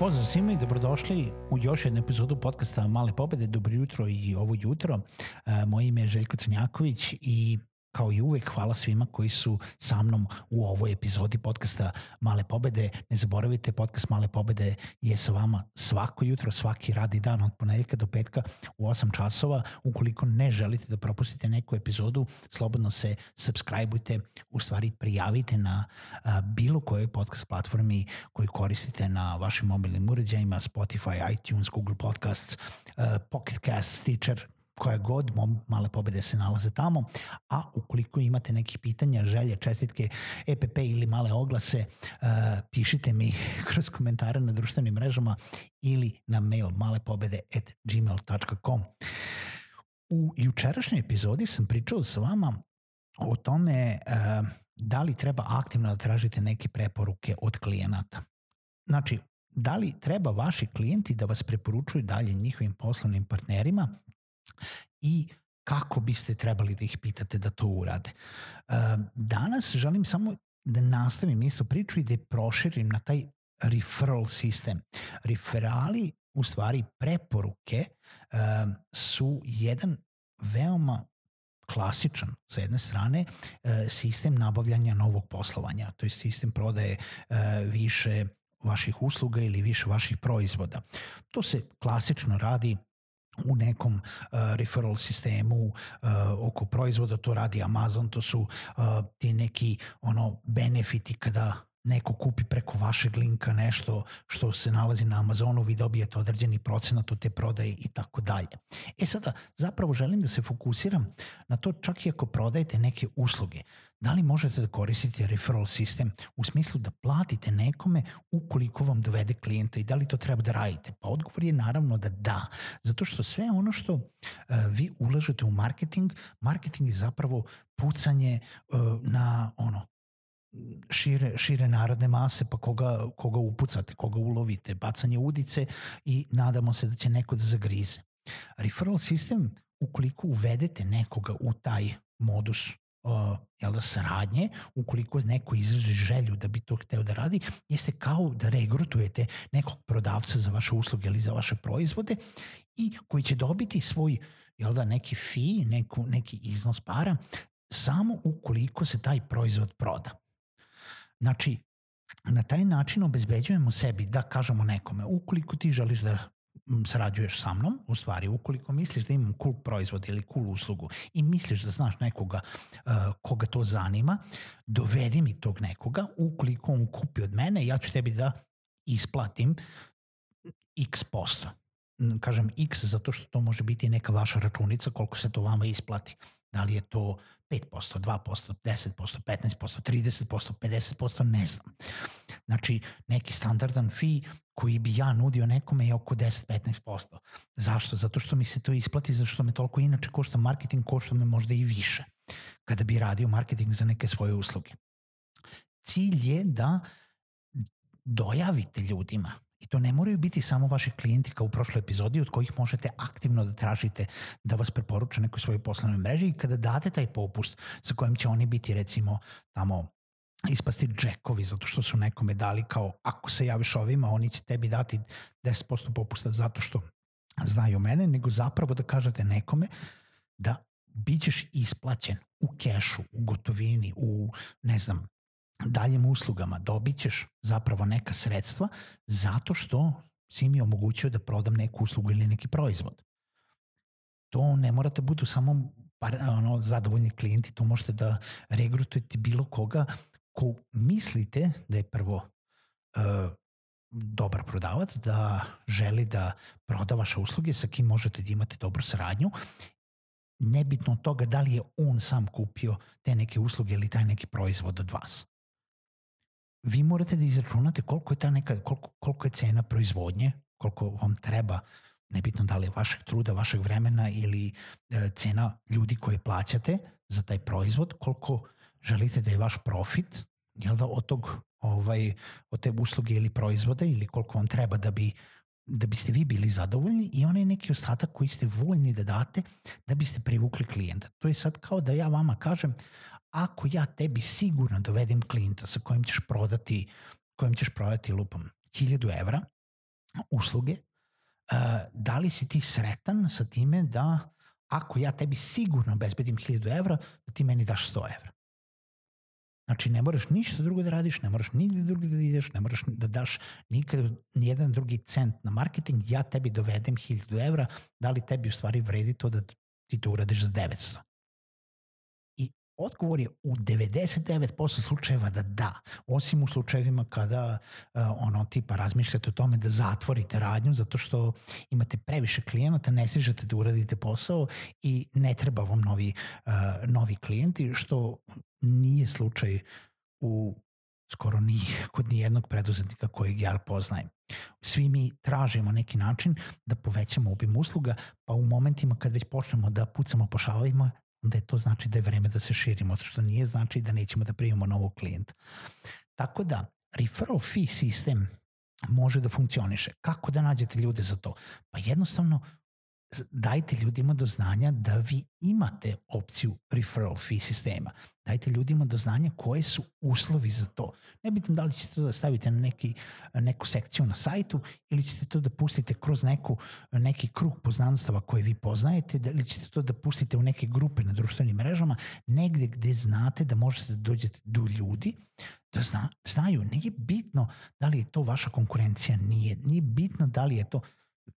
Pozdrav svima i dobrodošli u još jednu epizodu podcasta Male pobede. Dobro jutro i ovo jutro. E, moje ime je Željko Crnjaković i Kao i uvek, hvala svima koji su sa mnom u ovoj epizodi podcasta Male pobede. Ne zaboravite, podcast Male pobede je sa vama svako jutro, svaki radi dan od ponedjeljka do petka u 8 časova. Ukoliko ne želite da propustite neku epizodu, slobodno se subscribeujte, u stvari prijavite na bilo kojoj podcast platformi koju koristite na vašim mobilnim uređajima, Spotify, iTunes, Google Podcasts, Pocket Cast, Stitcher, koja god male pobede se nalaze tamo, a ukoliko imate nekih pitanja, želje, čestitke, EPP ili male oglase, uh, pišite mi kroz komentare na društvenim mrežama ili na mail malepobede.gmail.com. U jučerašnjoj epizodi sam pričao sa vama o tome uh, da li treba aktivno da tražite neke preporuke od klijenata. Znači, da li treba vaši klijenti da vas preporučuju dalje njihovim poslovnim partnerima i kako biste trebali da ih pitate da to urade. Danas želim samo da nastavim isto priču i da je proširim na taj referral sistem. Referali, u stvari preporuke, su jedan veoma klasičan, sa jedne strane, sistem nabavljanja novog poslovanja, to je sistem prodaje više vaših usluga ili više vaših proizvoda. To se klasično radi u nekom uh, referral sistemu uh, oko proizvoda, to radi Amazon, to su uh, ti neki ono benefiti kada neko kupi preko vašeg linka nešto što se nalazi na Amazonu, vi dobijete određeni procenat od te prodaje i tako dalje. E sada, zapravo želim da se fokusiram na to čak i ako prodajete neke usluge. Da li možete da koristite referral sistem u smislu da platite nekome ukoliko vam dovede klijenta i da li to treba da radite? Pa odgovor je naravno da da, zato što sve ono što uh, vi ulažete u marketing, marketing je zapravo pucanje uh, na ono šire, šire narodne mase, pa koga, koga upucate, koga ulovite, bacanje udice i nadamo se da će neko da zagrize. Referral sistem, ukoliko uvedete nekoga u taj modus uh, jel da, saradnje, ukoliko neko izraži želju da bi to hteo da radi, jeste kao da regrutujete nekog prodavca za vaše usluge ili za vaše proizvode i koji će dobiti svoj jel da, neki fee, neku, neki iznos para samo ukoliko se taj proizvod proda. Znači, na taj način obezbeđujemo sebi da kažemo nekome, ukoliko ti želiš da sarađuješ sa mnom, u stvari, ukoliko misliš da imam cool proizvod ili cool uslugu i misliš da znaš nekoga uh, koga to zanima, dovedi mi tog nekoga, ukoliko on kupi od mene, ja ću tebi da isplatim x posto. Kažem x zato što to može biti neka vaša računica koliko se to vama isplati. Da li je to 5%, 2%, 10%, 15%, 30%, 50%, ne znam. Znači, neki standardan fee koji bi ja nudio nekome je oko 10-15%. Zašto? Zato što mi se to isplati, zato što me toliko inače košta marketing, košta me možda i više kada bi radio marketing za neke svoje usluge. Cilj je da dojavite ljudima to ne moraju biti samo vaši klijenti kao u prošloj epizodi od kojih možete aktivno da tražite da vas preporuče nekoj svojoj poslovnoj mreži i kada date taj popust sa kojim će oni biti recimo tamo ispasti džekovi zato što su nekome dali kao ako se javiš ovima oni će tebi dati 10% popusta zato što znaju mene, nego zapravo da kažete nekome da bit ćeš isplaćen u kešu, u gotovini, u ne znam, daljim uslugama dobit ćeš zapravo neka sredstva zato što si mi omogućio da prodam neku uslugu ili neki proizvod. To ne morate budu samo par, ono, zadovoljni klijenti, to možete da regrutujete bilo koga ko mislite da je prvo uh, dobar prodavac, da želi da proda vaše usluge sa kim možete da imate dobru saradnju, nebitno od toga da li je on sam kupio te neke usluge ili taj neki proizvod od vas. Vi morate da izračunate koliko je, ta neka, koliko, koliko je cena proizvodnje, koliko vam treba, nebitno da li je vašeg truda, vašeg vremena ili e, cena ljudi koje plaćate za taj proizvod, koliko želite da je vaš profit, jel da, od tog ovaj, od te usluge ili proizvoda ili koliko vam treba da bi da biste vi bili zadovoljni i onaj neki ostatak koji ste voljni da date da biste privukli klijenta. To je sad kao da ja vama kažem ako ja tebi sigurno dovedem klijenta sa kojim ćeš prodati kojim ćeš prodati lupom 1000 evra usluge, uh, da li si ti sretan sa time da ako ja tebi sigurno bezbedim 1000 evra, da ti meni daš 100 evra. Znači, ne moraš ništa drugo da radiš, ne moraš nigde drugi da ideš, ne moraš da daš nikad nijedan drugi cent na marketing, ja tebi dovedem 1000 evra, da li tebi u stvari vredi to da ti to uradiš za 900? Odgovor je u 99% slučajeva da da, osim u slučajevima kada uh, ono tipa razmišljate o tome da zatvorite radnju zato što imate previše klijenata, ne stižete da uradite posao i ne treba vam novi, uh, novi klijenti, što nije slučaj u skoro ni kod nijednog preduzetnika kojeg ja poznajem. Svi mi tražimo neki način da povećamo obim usluga, pa u momentima kad već počnemo da pucamo po šalovima, onda je to znači da je vreme da se širimo, što nije znači da nećemo da primimo novog klijenta. Tako da, referral fee sistem može da funkcioniše. Kako da nađete ljude za to? Pa jednostavno dajte ljudima do znanja da vi imate opciju referral fee sistema. Dajte ljudima do znanja koje su uslovi za to. Nebitno da li ćete to da stavite na neki, neku sekciju na sajtu ili ćete to da pustite kroz neku, neki krug poznanstava koje vi poznajete da ili ćete to da pustite u neke grupe na društvenim mrežama, negde gde znate da možete da dođete do ljudi, da zna, znaju, nije bitno da li je to vaša konkurencija, nije, nije bitno da li je to,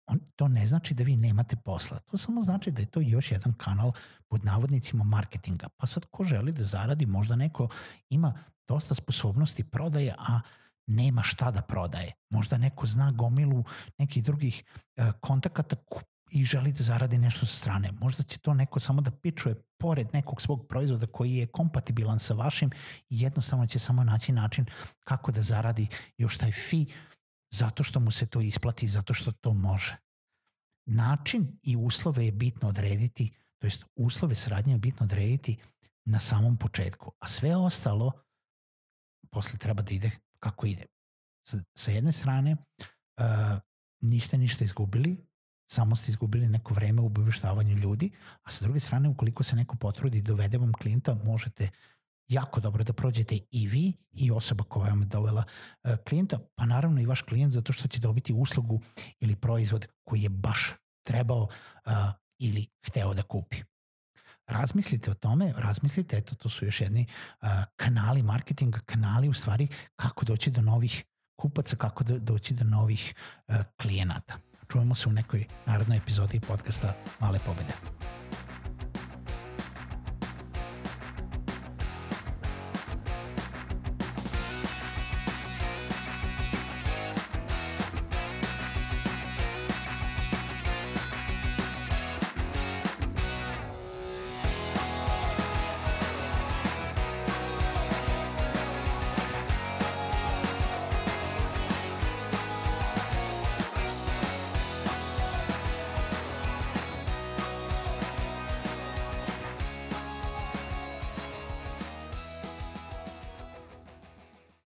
on, to ne znači da vi nemate posla. To samo znači da je to još jedan kanal pod navodnicima marketinga. Pa sad ko želi da zaradi, možda neko ima dosta sposobnosti prodaje, a nema šta da prodaje. Možda neko zna gomilu nekih drugih e, kontakata i želi da zaradi nešto sa strane. Možda će to neko samo da pičuje pored nekog svog proizvoda koji je kompatibilan sa vašim i jednostavno će samo naći način kako da zaradi još taj fee zato što mu se to isplati, zato što to može. Način i uslove je bitno odrediti, to jest uslove saradnje je bitno odrediti na samom početku, a sve ostalo posle treba da ide kako ide. Sa, jedne strane, uh, niste ništa izgubili, samo ste izgubili neko vreme u obaveštavanju ljudi, a sa druge strane, ukoliko se neko potrudi i dovede vam klijenta, možete jako dobro da prođete i vi i osoba koja vam je dovela uh, klijenta, pa naravno i vaš klijent zato što će dobiti uslugu ili proizvod koji je baš trebao uh, ili hteo da kupi. Razmislite o tome, razmislite, eto to su još jedni uh, kanali marketinga, kanali u stvari kako doći do novih kupaca, kako do, doći do novih klijenata. Čujemo se u nekoj narodnoj epizodi podcasta Male pobede.